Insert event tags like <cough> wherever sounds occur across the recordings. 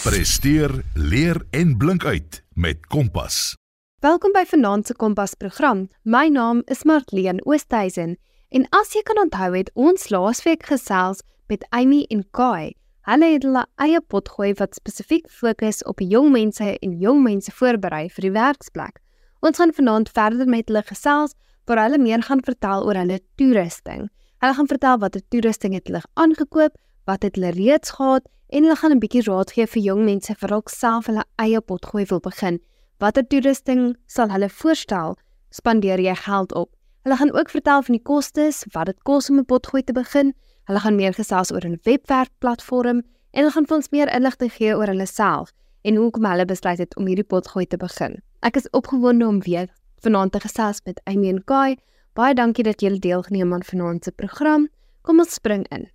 Presteer, leer en blink uit met Kompas. Welkom by Vanaand se Kompas program. My naam is Martleen Oosthuizen en as jy kan onthou het ons laasweek gesels met Amy en Kai. Hulle het hulle eie potgooi wat spesifiek fokus op jong mense en jong mense voorberei vir die werksplek. Ons gaan vanaand verder met hulle gesels waar hulle meer gaan vertel oor hulle toerusting. Hulle gaan vertel watter toerusting het hulle aangekoop, wat het hulle reeds gehad en hulle gaan 'n bietjie raad gee vir jong mense vir ook self hulle eie potgooi wil begin. Watter toerusting sal hulle voorstel? Spandeer jy geld op? Hulle gaan ook vertel van die kostes, wat dit kos om 'n potgooi te begin. Hulle gaan meer gesels oor 'n webwerfplatform en hulle gaan vir ons meer inligting gee oor hulle self en hoekom hulle besluit het om hierdie potgooi te begin. Ek is opgewonde om weer vanaand te gesels met Amy en Kai. Baie dankie dat julle deelgeneem aan vanaand se program. Kom ons spring in.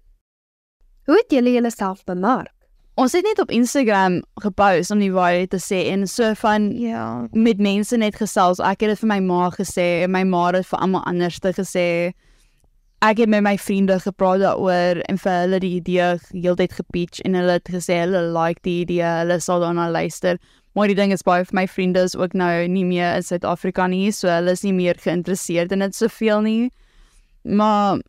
Hoe het julle julleself bemark? Ons het net op Instagram gepost om die waarheid te sê en so van Ja. met mense net gesels. Ek het dit vir my ma gesê en my ma het vir almal anders te gesê. Ek het met my vriende gepraat daaroor en vir hulle die idee heeltyd gepitch en hulle het gesê hulle like die idee, hulle sal daarna luister. Maar die ding is baie vir my vriende is ook nou nie meer in Suid-Afrika nie, so hulle is nie meer geïnteresseerd in dit soveel nie. Maar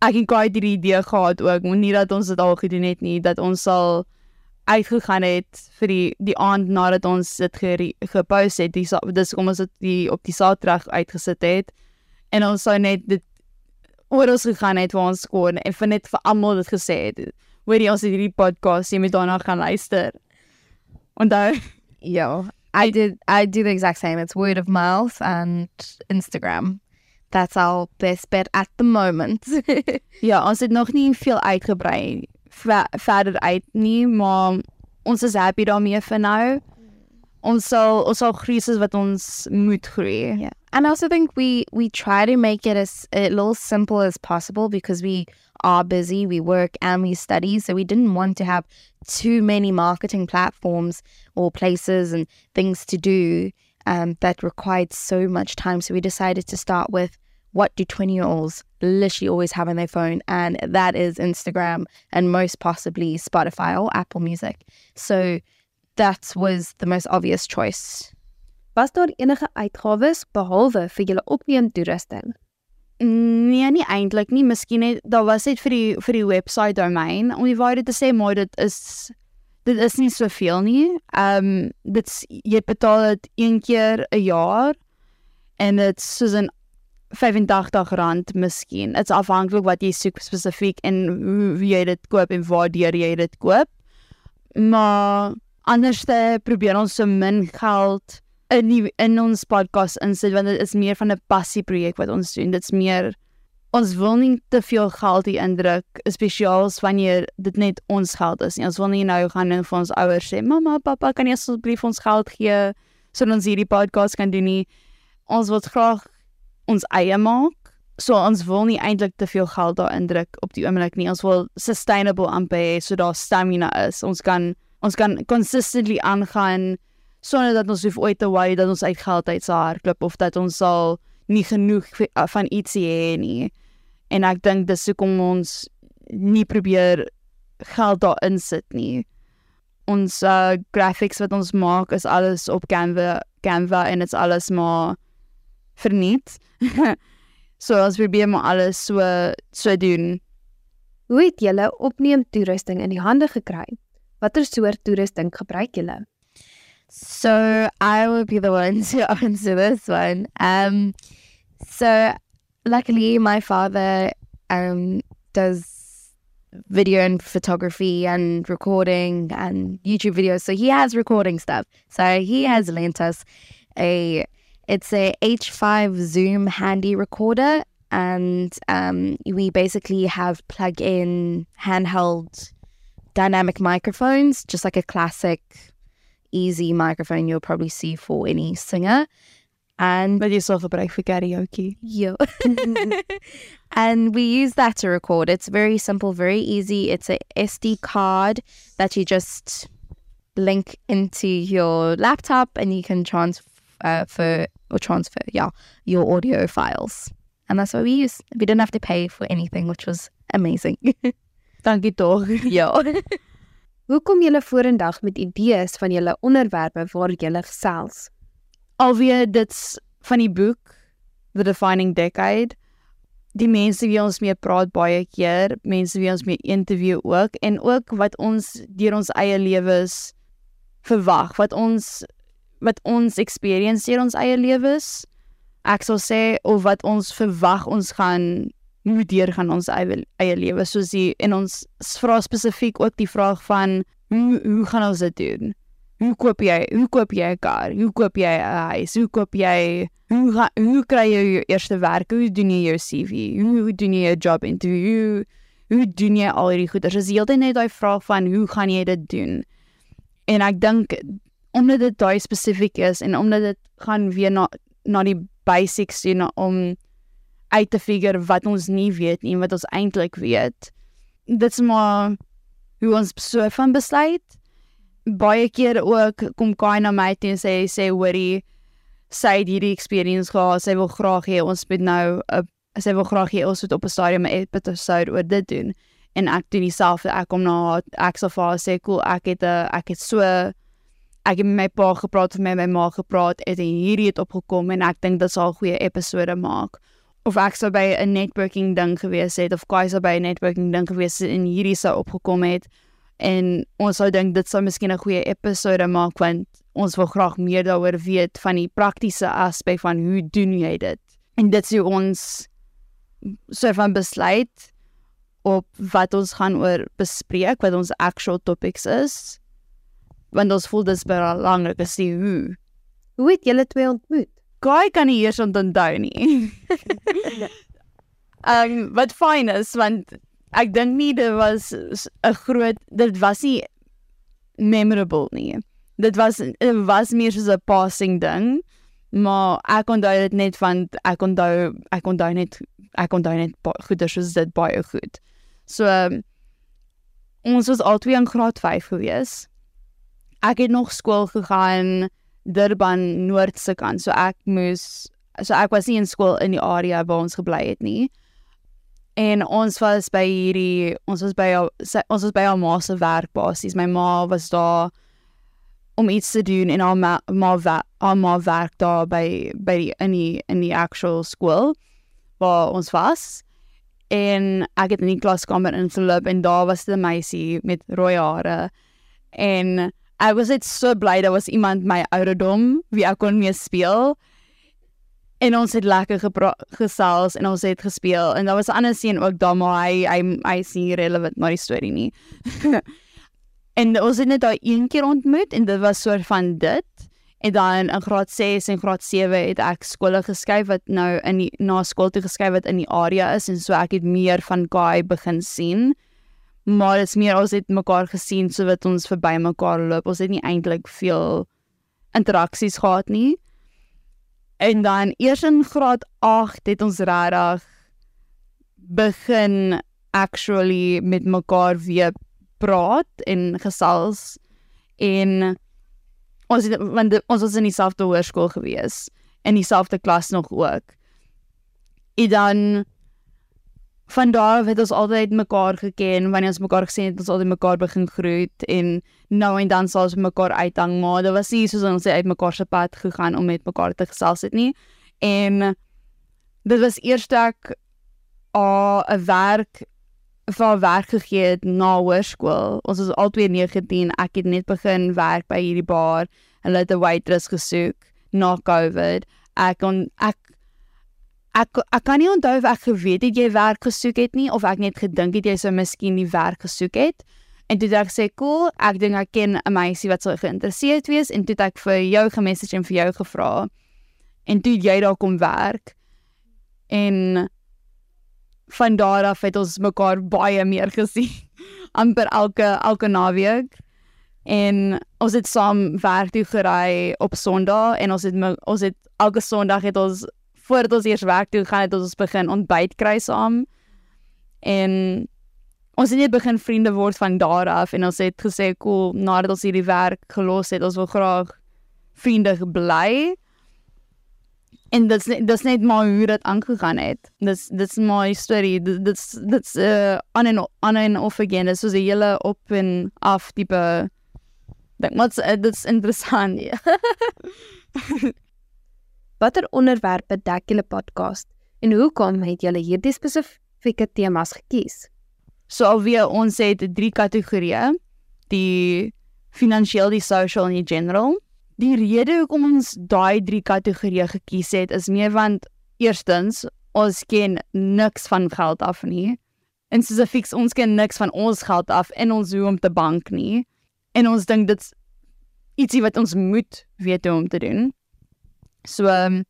ek het baie die idee gehad ook, nie dat ons dit al gedoen het nie, dat ons sal uitgegaan het vir die die aand nadat ons dit gere- gepost het. Die sa- dis kom ons dit die op die Saterdag uitgesit het en ons sou net dit oor ons gegaan het waar ons kon en vir net vir almal dit gesê het. Hoorie ons het hierdie podcast, jy moet daarna gaan luister. Onthou Yo, I did. I do the exact same. It's word of mouth and Instagram. That's our best bet at the moment. <laughs> Ja, ons het nog nie veel uitgebrei ver, verder uit nie, maar ons is happy daarmee vir nou. Ons sal ons sal groei soos wat ons moet groei. yeah, and I also think we we try to make it as a little simple as possible because we are busy. We work and we study, so we didn't want to have too many marketing platforms or places and things to do um, that required so much time. So we decided to start with what do 20 year olds literally always have on their phone? And that is Instagram and most possibly Spotify or Apple Music. So that was the most obvious choice. Was daar enige uitgawes behalwe vir julle opneem toerusting? Nee, nie eintlik nie. Miskien net daar was net vir die vir die website domein om die waarheid te sê, maar dit is dit is nie soveel nie. Ehm um, dit jy betaal dit een keer 'n jaar en dit soos 'n R85 miskien. Dit's afhanklik wat jy soek spesifiek en hoe, hoe jy dit koop en waar jy dit koop. Maar anders te probeer ons so min geld in die, in ons podcast insit want dit is meer van 'n passie projek wat ons doen. Dit's meer ons wil nie te veel geld hier indruk, spesiaal wanneer dit net ons geld is nie. Ons wil nie nou gaan en vir ons ouers sê, "Mamma, pappa, kan jy asseblief ons geld gee sodat ons hierdie podcast kan doen nie." Ons wil graag ons eie maak. So ons wil nie eintlik te veel geld daar indruk op die oomblik nie. Ons wil sustainable hê so daar stamina is. Ons kan ons kan consistently aangaan sonder dat ons hoef ooit te worry dat ons uit geld uit sal hardloop of dat ons sal nie genoeg v- van iets hê nie. En ek dink dis hoekom ons nie probeer geld daar insit nie. Ons uh, graphics wat ons maak is alles op Canva, Canva en dit's alles maar verniet. <laughs> so ons probeer maar alles so so doen. Hoe het julle opneem toerusting in die hande gekry? Watter soort toerusting gebruik julle? So I will be the one <laughs> to answer this one. Um, so luckily, my father um does video and photography and recording and YouTube videos. So he has recording stuff. So he has lent us a it's a H5 Zoom handy recorder, and um, we basically have plug-in handheld dynamic microphones, just like a classic easy microphone you'll probably see for any singer. And Wat jy sal gebruik vir karaoke. yeah. <laughs> and we use that to record. It's very simple, very easy. It's a SD card that you just link into your laptop and you can transfer uh, or transfer, yeah, your audio files. And that's what we use. We didn't have to pay for anything, which was amazing. <laughs> Dankie tog. yeah. <laughs> Hoe kom julle vorendag met idees van julle onderwerpe waar julle gesels? alweer dit's van die boek The Defining Decade. Die mense wie ons mee praat baie keer, mense wie ons mee interview ook en ook wat ons deur ons eie lewens verwag, wat ons wat ons experience deur ons eie lewens. Ek sal sê of wat ons verwag ons gaan moet deurgaan ons eie eie lewe soos die en ons vra spesifiek ook die vraag van hoe hoe gaan ons dit doen? Hoe koop jy hoe koop jy 'n kar? Hoe koop jy 'n huis? Hoe koop jy hoe ga, hoe kry jy jou eerste werk? Hoe doen jy jou CV? Hoe, doen jy 'n job interview? Hoe doen jy al hierdie goeders? Dis heeltyd net daai vraag van hoe gaan jy dit doen? En ek dink omdat dit daai spesifiek is en omdat dit gaan weer na na die basics toe na om uit te figure wat ons nie weet nie en wat ons eintlik weet. Dit's maar hoe ons so van besluit. Baie keer ook kom Kai na my toe en sê sê hoorie sy het hierdie experience gehad. Sy wil graag hê ons moet nou 'n sy wil graag hê ons moet op 'n stadium 'n episode oor dit doen. En ek doen dieselfde. Ek kom na haar, ek sal vir haar sê, "Cool, ek het 'n ek het so ek het met my pa gepraat, met my ma gepraat, het en hierdie het opgekom en ek dink dit sal 'n goeie episode maak." Of ek sou by 'n networking ding gewees het of Kai sou by 'n networking ding gewees het en hierdie sou opgekom het en ons sou dink dit sou miskien 'n goeie episode maak want ons wil graag meer daaroor weet van die praktiese aspek van hoe doen jy dit. En dit sou ons so van besluit op wat ons gaan oor bespreek, wat ons actual topics is. Want ons voel dis belangrik is die hoe. Hoe het julle twee ontmoet? Kai kan nie eers onthou nie. <laughs> Ehm um, wat fyn is want ek dink nie dit was 'n groot dit was nie memorable nie. Dit was dit was meer soos 'n passing ding. Maar ek onthou dit net van ek onthou ek onthou net ek onthou net goeie soos dit baie goed. So um, ons was albei in graad 5 gewees. Ek het nog skool gegaan Durban Noord se kant. So ek moes so ek was nie in skool in die area waar ons gebly het nie. En ons was by hierdie ons was by ons was by haar ma se werk basies. My ma was daar om iets te doen en haar ma ma, haar ma werk daar by by die, in die in die actual skool waar ons was. En ek het in die klaskamer ingeloop en daar was 'n meisie met rooi hare. En ek was net so bly daar was iemand my ouderdom wie ek kon mee speel. En ons het lekker gesels en ons het gespeel en daar was 'n ander seun ook daar maar hy hy hy sien relevant maar die storie nie. <laughs> en ons het net daai een keer ontmoet en dit was soort van dit. En dan in graad 6 en graad 7 het ek skole geskuif wat nou in die na skool toe geskuif wat in die area is en so ek het meer van Kai begin sien. Maar dit's meer ons het mekaar gesien so wat ons verby mekaar loop. Ons het nie eintlik veel interaksies gehad nie. En dan eers in graad 8 het ons regtig begin actually met mekaar weer praat en gesels en ons het, want ons was in dieselfde hoërskool gewees in dieselfde klas nog ook. En dan van daar af het ons altyd mekaar geken, wanneer ons mekaar gesien het, ons altyd mekaar begin groet en nou en dan sal ons mekaar uithang, maar dit was nie soos ons uit mekaar se pad gegaan om met mekaar te gesels het nie. En dit was eers ek 'n werk vir werk gegee het na hoërskool. Ons was albei 19, ek het net begin werk by hierdie bar. Hulle het 'n waitress gesoek na COVID. Ek kon ek ek ek kan nie onthou of ek geweet het jy werk gesoek het nie of ek net gedink het jy sou miskien die werk gesoek het. En toe het ek sê, "Cool, ek dink ek ken 'n meisie wat sou geïnteresseerd wees." En toe het ek vir jou gemessage en vir jou gevra. En toe jy daar kom werk. En van daar af het ons mekaar baie meer gesien <laughs> amper elke elke naweek en ons het saam werk toe gery op Sondag en ons het ons het elke Sondag het ons voordat ons eers werk toe gaan het ons begin ontbyt kry saam en ons het net begin vriende word van daar af en ons het gesê cool nadat ons hierdie werk gelos het ons wil graag vriende bly En dit's dit's net maar hoe dit aangegaan het. Dis dit's my story. Dit- Dit's dit's uh on and on and off again. Dit soos 'n hele op en af tipe ding. Wat's uh, dit's interessant. Ja. <laughs> Watter onderwerpe dek julle podcast en hoekom het julle hierdie spesifieke temas gekies? So alweer ons het drie kategorieë. Die finansiëel, die social en die general. Die rede hoekom ons daai drie kategorieë gekies het is meer want eerstens ons ken niks van geld af nie. En spesifiek ons ken niks van ons geld af in ons hoe om te bank nie. En ons dink dit's ietsie wat ons moet weet hoe om te doen. So um,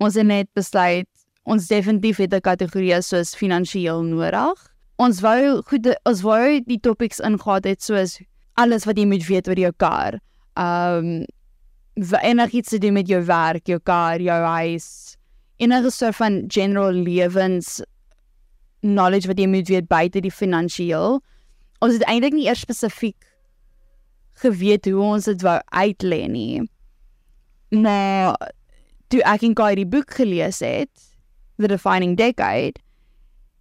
ons het net besluit ons definitief het 'n kategorie soos finansiëel nodig ons wou goed ons wou die topics ingegaan het soos alles wat jy moet weet oor jou kar. Um wa- enigiets te doen met jou werk, jou kar, jou huis, enige soort van general lewens knowledge wat jy moet weet buite die finansiëel. Ons het eintlik nie eers spesifiek geweet hoe ons dit wou uitlê nie. Maar toe ek en Kai die boek gelees het, The Defining Decade,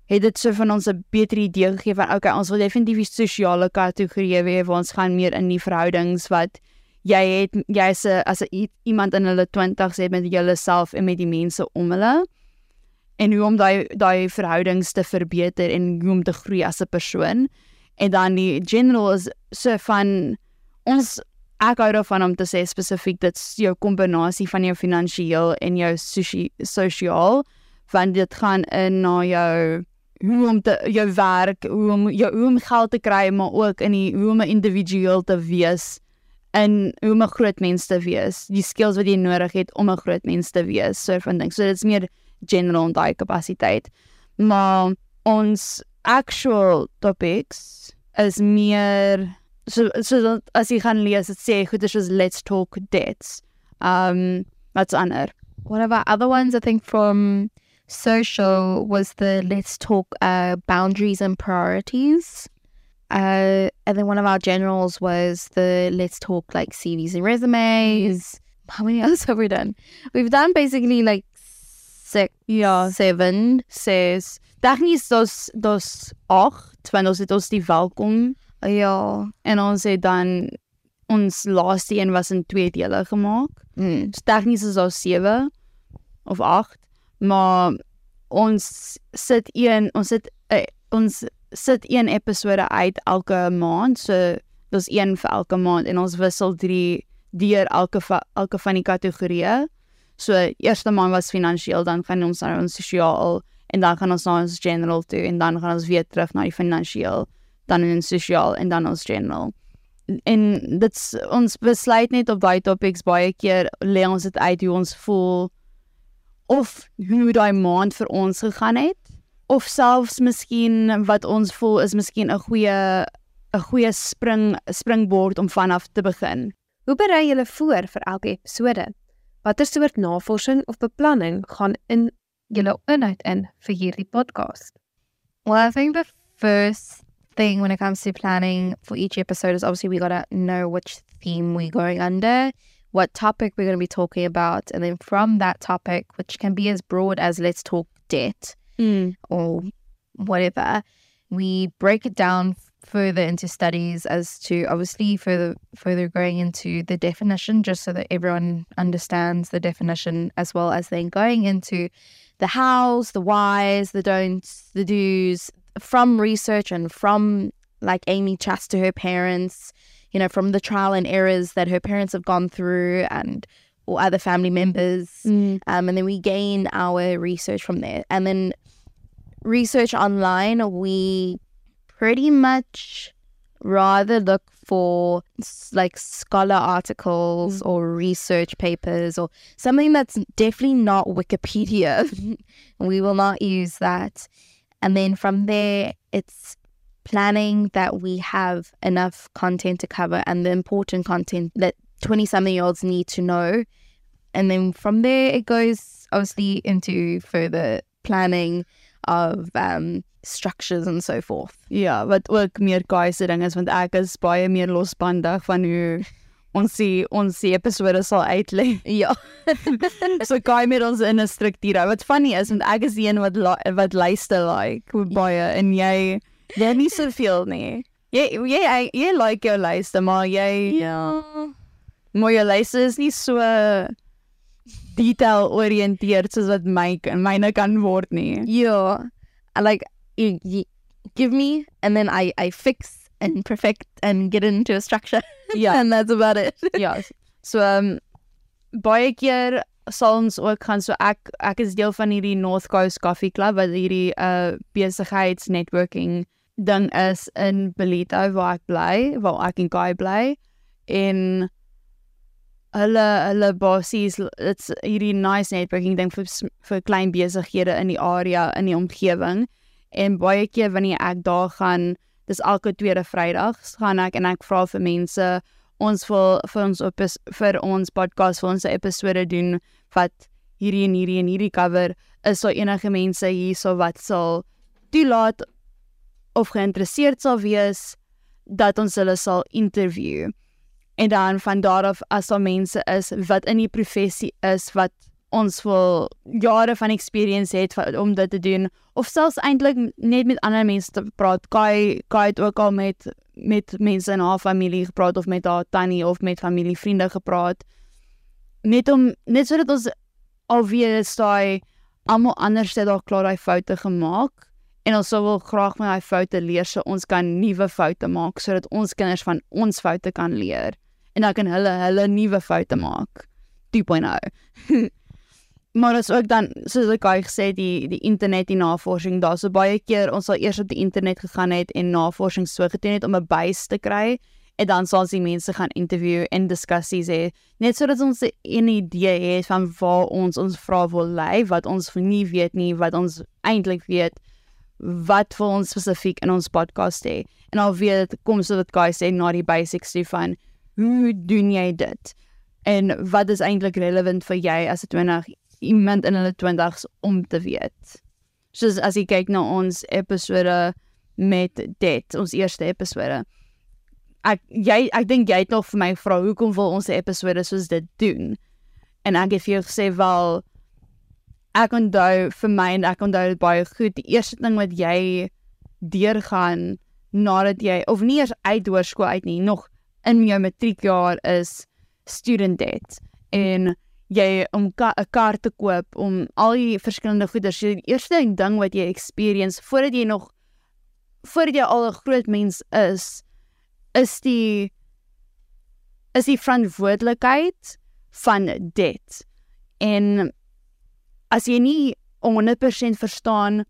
het dit so van ons 'n beter idee gegee van okay, ons wil definitief die sosiale kategorie hê waar ons gaan meer in die verhoudings wat jy het jy's 'n as 'n iemand in hulle 20s het met jouself en met die mense om hulle en hoe om daai daai verhoudings te verbeter en hoe om te groei as 'n persoon. En dan die general is so van ons ek hou daarvan om te sê spesifiek dit's jou kombinasie van jou finansiëel en jou sosiaal want dit gaan in na jou hoe om te jou werk, hoe om jou hoe om geld te kry, maar ook in die hoe om 'n individueel te wees en hoe om 'n groot mens te wees. Die skills wat jy nodig het om 'n groot mens te wees, so van ding. So dit's meer general in daai kapasiteit. Maar ons actual topics is meer so so as jy gaan lees, dit sê goed is soos let's talk debts. Um wat's ander? One of our other ones, I think, from social was the let's talk uh, boundaries and priorities. Uh, and then one of our generals was the let's talk like CVs and resumes. How many <laughs> others have we done? We've done basically like six, Ja, seven. ses. Tegnies dos dos 8, want ons het ons die welkom Ja. en ons het dan ons laaste een was in twee dele gemaak. Mm. So tegnies is daar 7 of 8, maar ons sit een ons sit uh, ons sit een episode uit elke maand. So dis een vir elke maand en ons wissel 3 deur elke elke van die kategorieë. So eerste maand was finansiëel, dan gaan ons na ons sosiaal en dan gaan ons na ons general toe en dan gaan ons weer terug na die finansiëel, dan in sosiaal en dan ons general en dit's ons besluit net op daai topics baie keer lê ons dit uit hoe ons voel of hoe daai maand vir ons gegaan het of selfs miskien wat ons voel is miskien 'n goeie 'n goeie spring springbord om vanaf te begin. Hoe berei julle voor vir elke episode? Watter soort navorsing of beplanning gaan in julle inhoud in vir hierdie podcast? Well, I think the first thing when it comes to planning for each episode is obviously we got to know which theme we're going under, what topic we're going to be talking about, and then from that topic, which can be as broad as let's talk debt Mm. or whatever, we break it down further into studies as to obviously further further going into the definition just so that everyone understands the definition as well as then going into the hows, the whys, the don'ts, the do's from research and from like Amy chats to her parents, you know, from the trial and errors that her parents have gone through and or other family members. Mm. Um, and then we gain our research from there. And then research online, we pretty much rather look for like scholar articles or research papers or something that's definitely not Wikipedia. <laughs> we will not use that. And then from there, it's planning that we have enough content to cover and the important content that 20 something year olds need to know. And then from there, it goes obviously into further planning of um, structures and so forth. Ja, wat ook meer kaai se ding is want ek is baie meer losbandig van hoe ons die ons die episode sal uitlê. <laughs> Ja. <laughs> so Kai met ons in 'n struktuur. Wat funny is want ek is die een wat wat luister like baie en jy jy nie soveel nie. Jy jy jy, jy like jou luister, maar jy Ja. maar jou luister is nie so detail oriënteerd soos wat my myne kan word nie. I like you, you give me and then I I fix and perfect and get into a structure. <laughs> Ja. and that's about it. <laughs> ja. So um, baie keer sal ons ook gaan so ek ek is deel van hierdie North Coast Coffee Club wat hierdie uh besigheids networking ding is in Belito waar ek bly, waar ek en Guy bly en hulle hulle basies dit's hierdie nice networking ding vir vir klein besighede in die area in die omgewing en baie keer wanneer ek daar gaan dis elke tweede Vrydag gaan ek en ek vra vir mense ons wil vir ons op vir ons podcast vir ons episode doen wat hierdie en hierdie en hierdie cover is daar enige mense hierso wat sal toelaat of geïnteresseerd sal wees dat ons hulle sal interview. En dan van daar af as daar mense is wat in die professie is wat ons wil jare van experience van, om dit te doen of selfs eintlik net met ander mense te praat. Kai Kai het ook al met met mense in haar familie gepraat of met haar tannie of met familievriende gepraat. Net om net sodat ons alweer daai almal anders het daar klaar daai foute gemaak en ons wil graag met daai foute leer so ons kan nuwe foute maak sodat ons kinders van ons foute kan leer en dan kan hulle hulle nuwe foute maak 2.0 <laughs> Maar dit is ook dan soos ek al gesê die die internet die navorsing daar. So baie keer ons sal eers op die internet gegaan het en navorsing so gedoen het om 'n base te kry en dan sal ons die mense gaan interview en diskussies hê. Net sodat ons 'n idee het van waar ons ons vrae wil lei wat ons nie weet nie wat ons eintlik weet wat vir ons spesifiek in ons podcast hê. En al weet kom so wat guys sê na die basics toe van hoe doen jy dit? En wat is eintlik relevant vir jy as 'n 20 iemand in hulle 20s om te weet. Soos as jy kyk na ons episode met dit, ons eerste episode. Ek jy ek dink jy het nog vir my gevra hoekom wil ons 'n episode soos dit doen? En ek het vir jou gesê wel ek onthou vir my en ek onthou dit baie goed. Die eerste ding wat jy deurgaan nadat jy of nie eers uit hoërskool uit nie, nog in jou matriekjaar is student debt. En jy om 'n ka kar te koop om al die verskillende goeder. So die eerste ding wat jy experience voordat jy nog voordat jy al 'n groot mens is, is die is die verantwoordelikheid van dit. En as jy nie 100% verstaan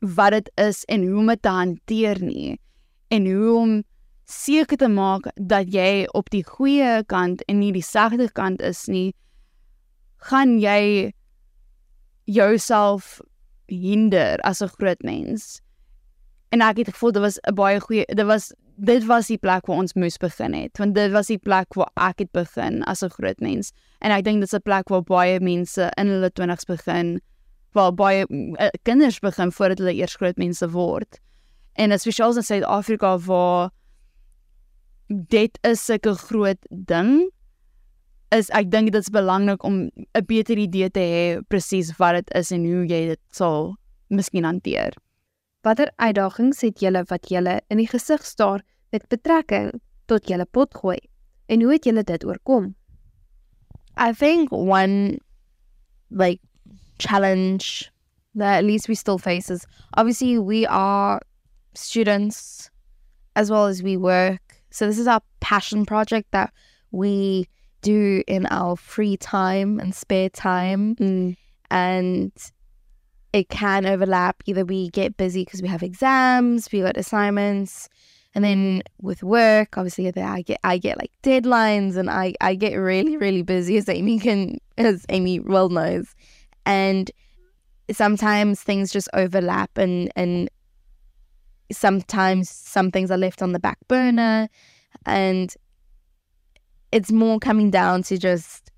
wat dit is en hoe om dit te hanteer nie en hoe om seker te maak dat jy op die goeie kant en nie die sagte kant is nie, gaan jy jouself hinder as 'n groot mens. En ek het gevoel dit was 'n baie goeie dit was dit was die plek waar ons moes begin het want dit was die plek waar ek het begin as 'n groot mens en ek dink dit is 'n plek waar baie mense in hulle 20's begin waar baie uh, kinders begin voordat hulle eers groot mense word. En spesiaal in Suid-Afrika waar dit is sulke groot ding is ek dink dit is belangrik om 'n beter idee te hê presies wat dit is en hoe jy dit sal miskien hanteer. Watter uitdagings het julle wat julle in die gesig staar met betrekking tot julle potgooi en hoe het julle dit oorkom? I think one like challenge that at least we still face is obviously we are students as well as we work. So this is our passion project that we do in our free time and spare time. Mm. and it can overlap. Either we get busy because we have exams we got assignments. And then with work obviously i get i get like deadlines and i i get really really busy as amy can as amy well knows. And sometimes things just overlap and and sometimes some things are left on the back burner. And it's more coming down to just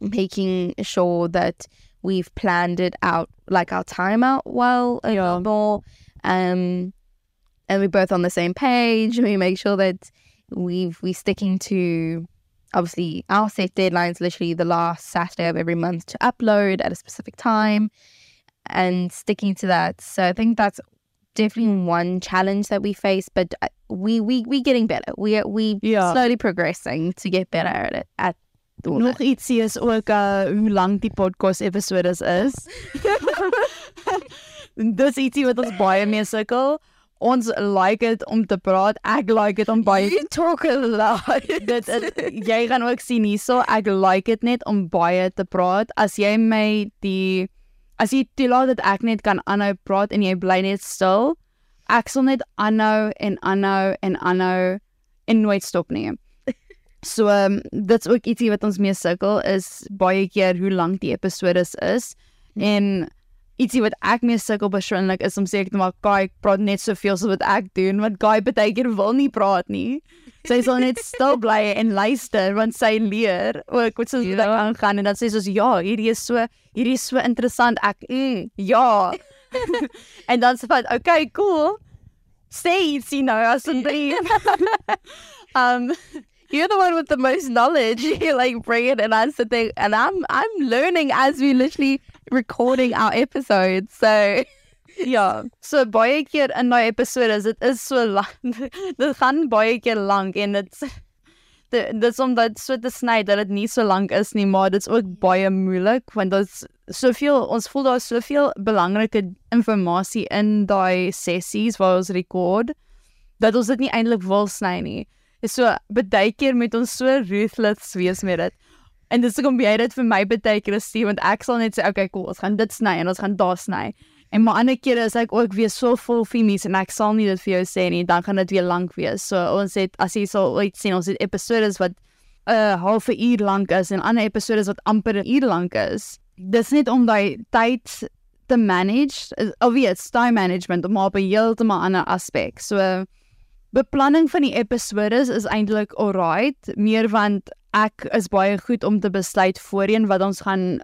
making sure that we've planned it out like our time out well a Yeah. more um and we're both on the same page we make sure that we've we sticking to obviously our set deadlines literally the last Saturday of every month to upload at a specific time and sticking to that. So I think that's definitely one challenge that we face, but uh, we we we getting better. We are we Ja. slowly progressing to get better at it. At Nog ietsie is ook uh hoe lank die podcast episodes is. <laughs> Dis ietsie wat ons baie mee sukkel. Ons like dit om te praat. Ek like dit om baie You talk a lot. <laughs> dit, dit jy gaan ook sien hierso. Ek like dit net om baie te praat. As jy my die as jy toelaat dat ek net kan aanhou praat en jy bly net stil, ek sal net aanhou en aanhou en aanhou en nooit stop nie. <laughs> So um, dit's ook ietsie wat ons mee sukkel is baie keer hoe lank die episodes is en ietsie wat ek mee sukkel persoonlik is om seker te maak Kai praat net soveel so wat ek doen want Kai baie keer wil nie praat nie. Sy sal net stil bly en luister want sy leer ook wat soos dit Ja. aangaan en dan sê sy soos ja, hierdie is so hierdie is so interessant. Ek mm, ja. <laughs> <laughs> en dan sê sy, "Okay, cool." Sê ietsie nou asseblief. <laughs> um You're the one with the most knowledge. You like bring it and I sit there and I'm I'm learning as we literally recording our episodes. So Ja, so baie keer in daai episode is dit is so lank. <laughs> dit gaan baie keer lank en dit dit is om dit so te sny dat dit nie so lank is nie, maar dit's ook baie moeilik want dit's soveel ons voel daar's soveel belangrike inligting in daai sessies waar ons rekord dat ons dit nie eintlik wil sny nie. So baie keer moet ons so ruthless wees met dit. En dis hoekom jy dit vir my baie keer sê want ek sal net sê okay cool, ons gaan dit sny en ons gaan daar sny. En maar ander kere is ek ook weer so vol femies en ek sal nie dit vir jou sê nie, dan gaan dit weer lank wees. So ons het as jy sal ooit sien, ons het episodes wat 'n uh, half 'n uur lank is en ander episodes wat amper 'n uur lank is. Dis net om daai tyd te manage, is- of weet, time management om op 'n heeltemal ander aspek. So beplanning van die episodes is eintlik alright, meer want ek is baie goed om te besluit voorheen wat ons gaan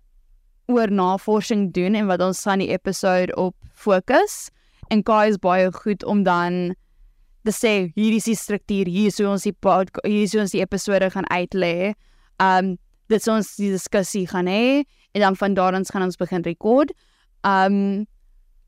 oor navorsing doen en wat ons van die episode op fokus. En Kai is baie goed om dan te sê hierdie is die struktuur, hier is hoe ons die pod, hier is hoe ons die episode gaan uitlê. Um dit is ons die diskussie gaan hê en dan van daar ons gaan ons begin rekord. Um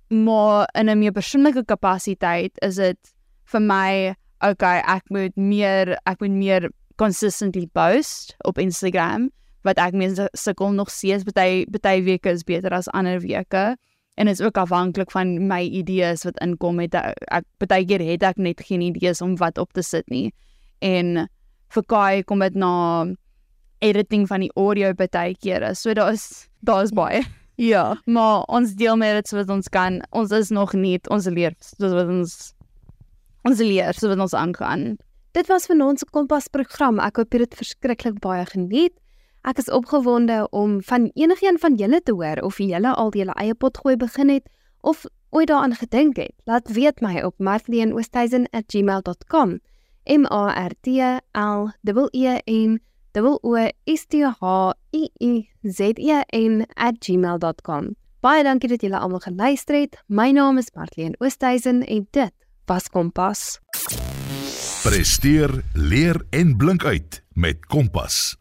maar in 'n meer persoonlike kapasiteit is dit vir my okay, ek moet meer ek moet meer consistently post op Instagram wat ek mense sukkel nog steeds baie baie weke is beter as ander weke. En is ook afhanklik van my idees wat inkom het ek baie keer het ek net geen idees om wat op te sit nie. En vir Kai kom dit na editing van die audio baie kere. So daar is daar is baie. <laughs> Ja. Maar ons deel met dit so wat ons kan. Ons is nog nie ons leer soos wat ons ons leer so wat ons aangaan. Dit was vanaand se Kompas program. Ek hoop jy het dit verskriklik baie geniet. Ek is opgewonde om van enigiemand van julle te hoor of julle al julle eie potgooi begin het of ooit daaraan gedink het. Laat weet my op martleenoosthuizen@gmail.com. M A R T L E E N O O S T H I I Z E N @gmail.com. Baie dankie dat julle almal geluister het. My naam is Martleen Oosthuizen en dit was Kompas. Presteer, leer en blink uit met Kompas.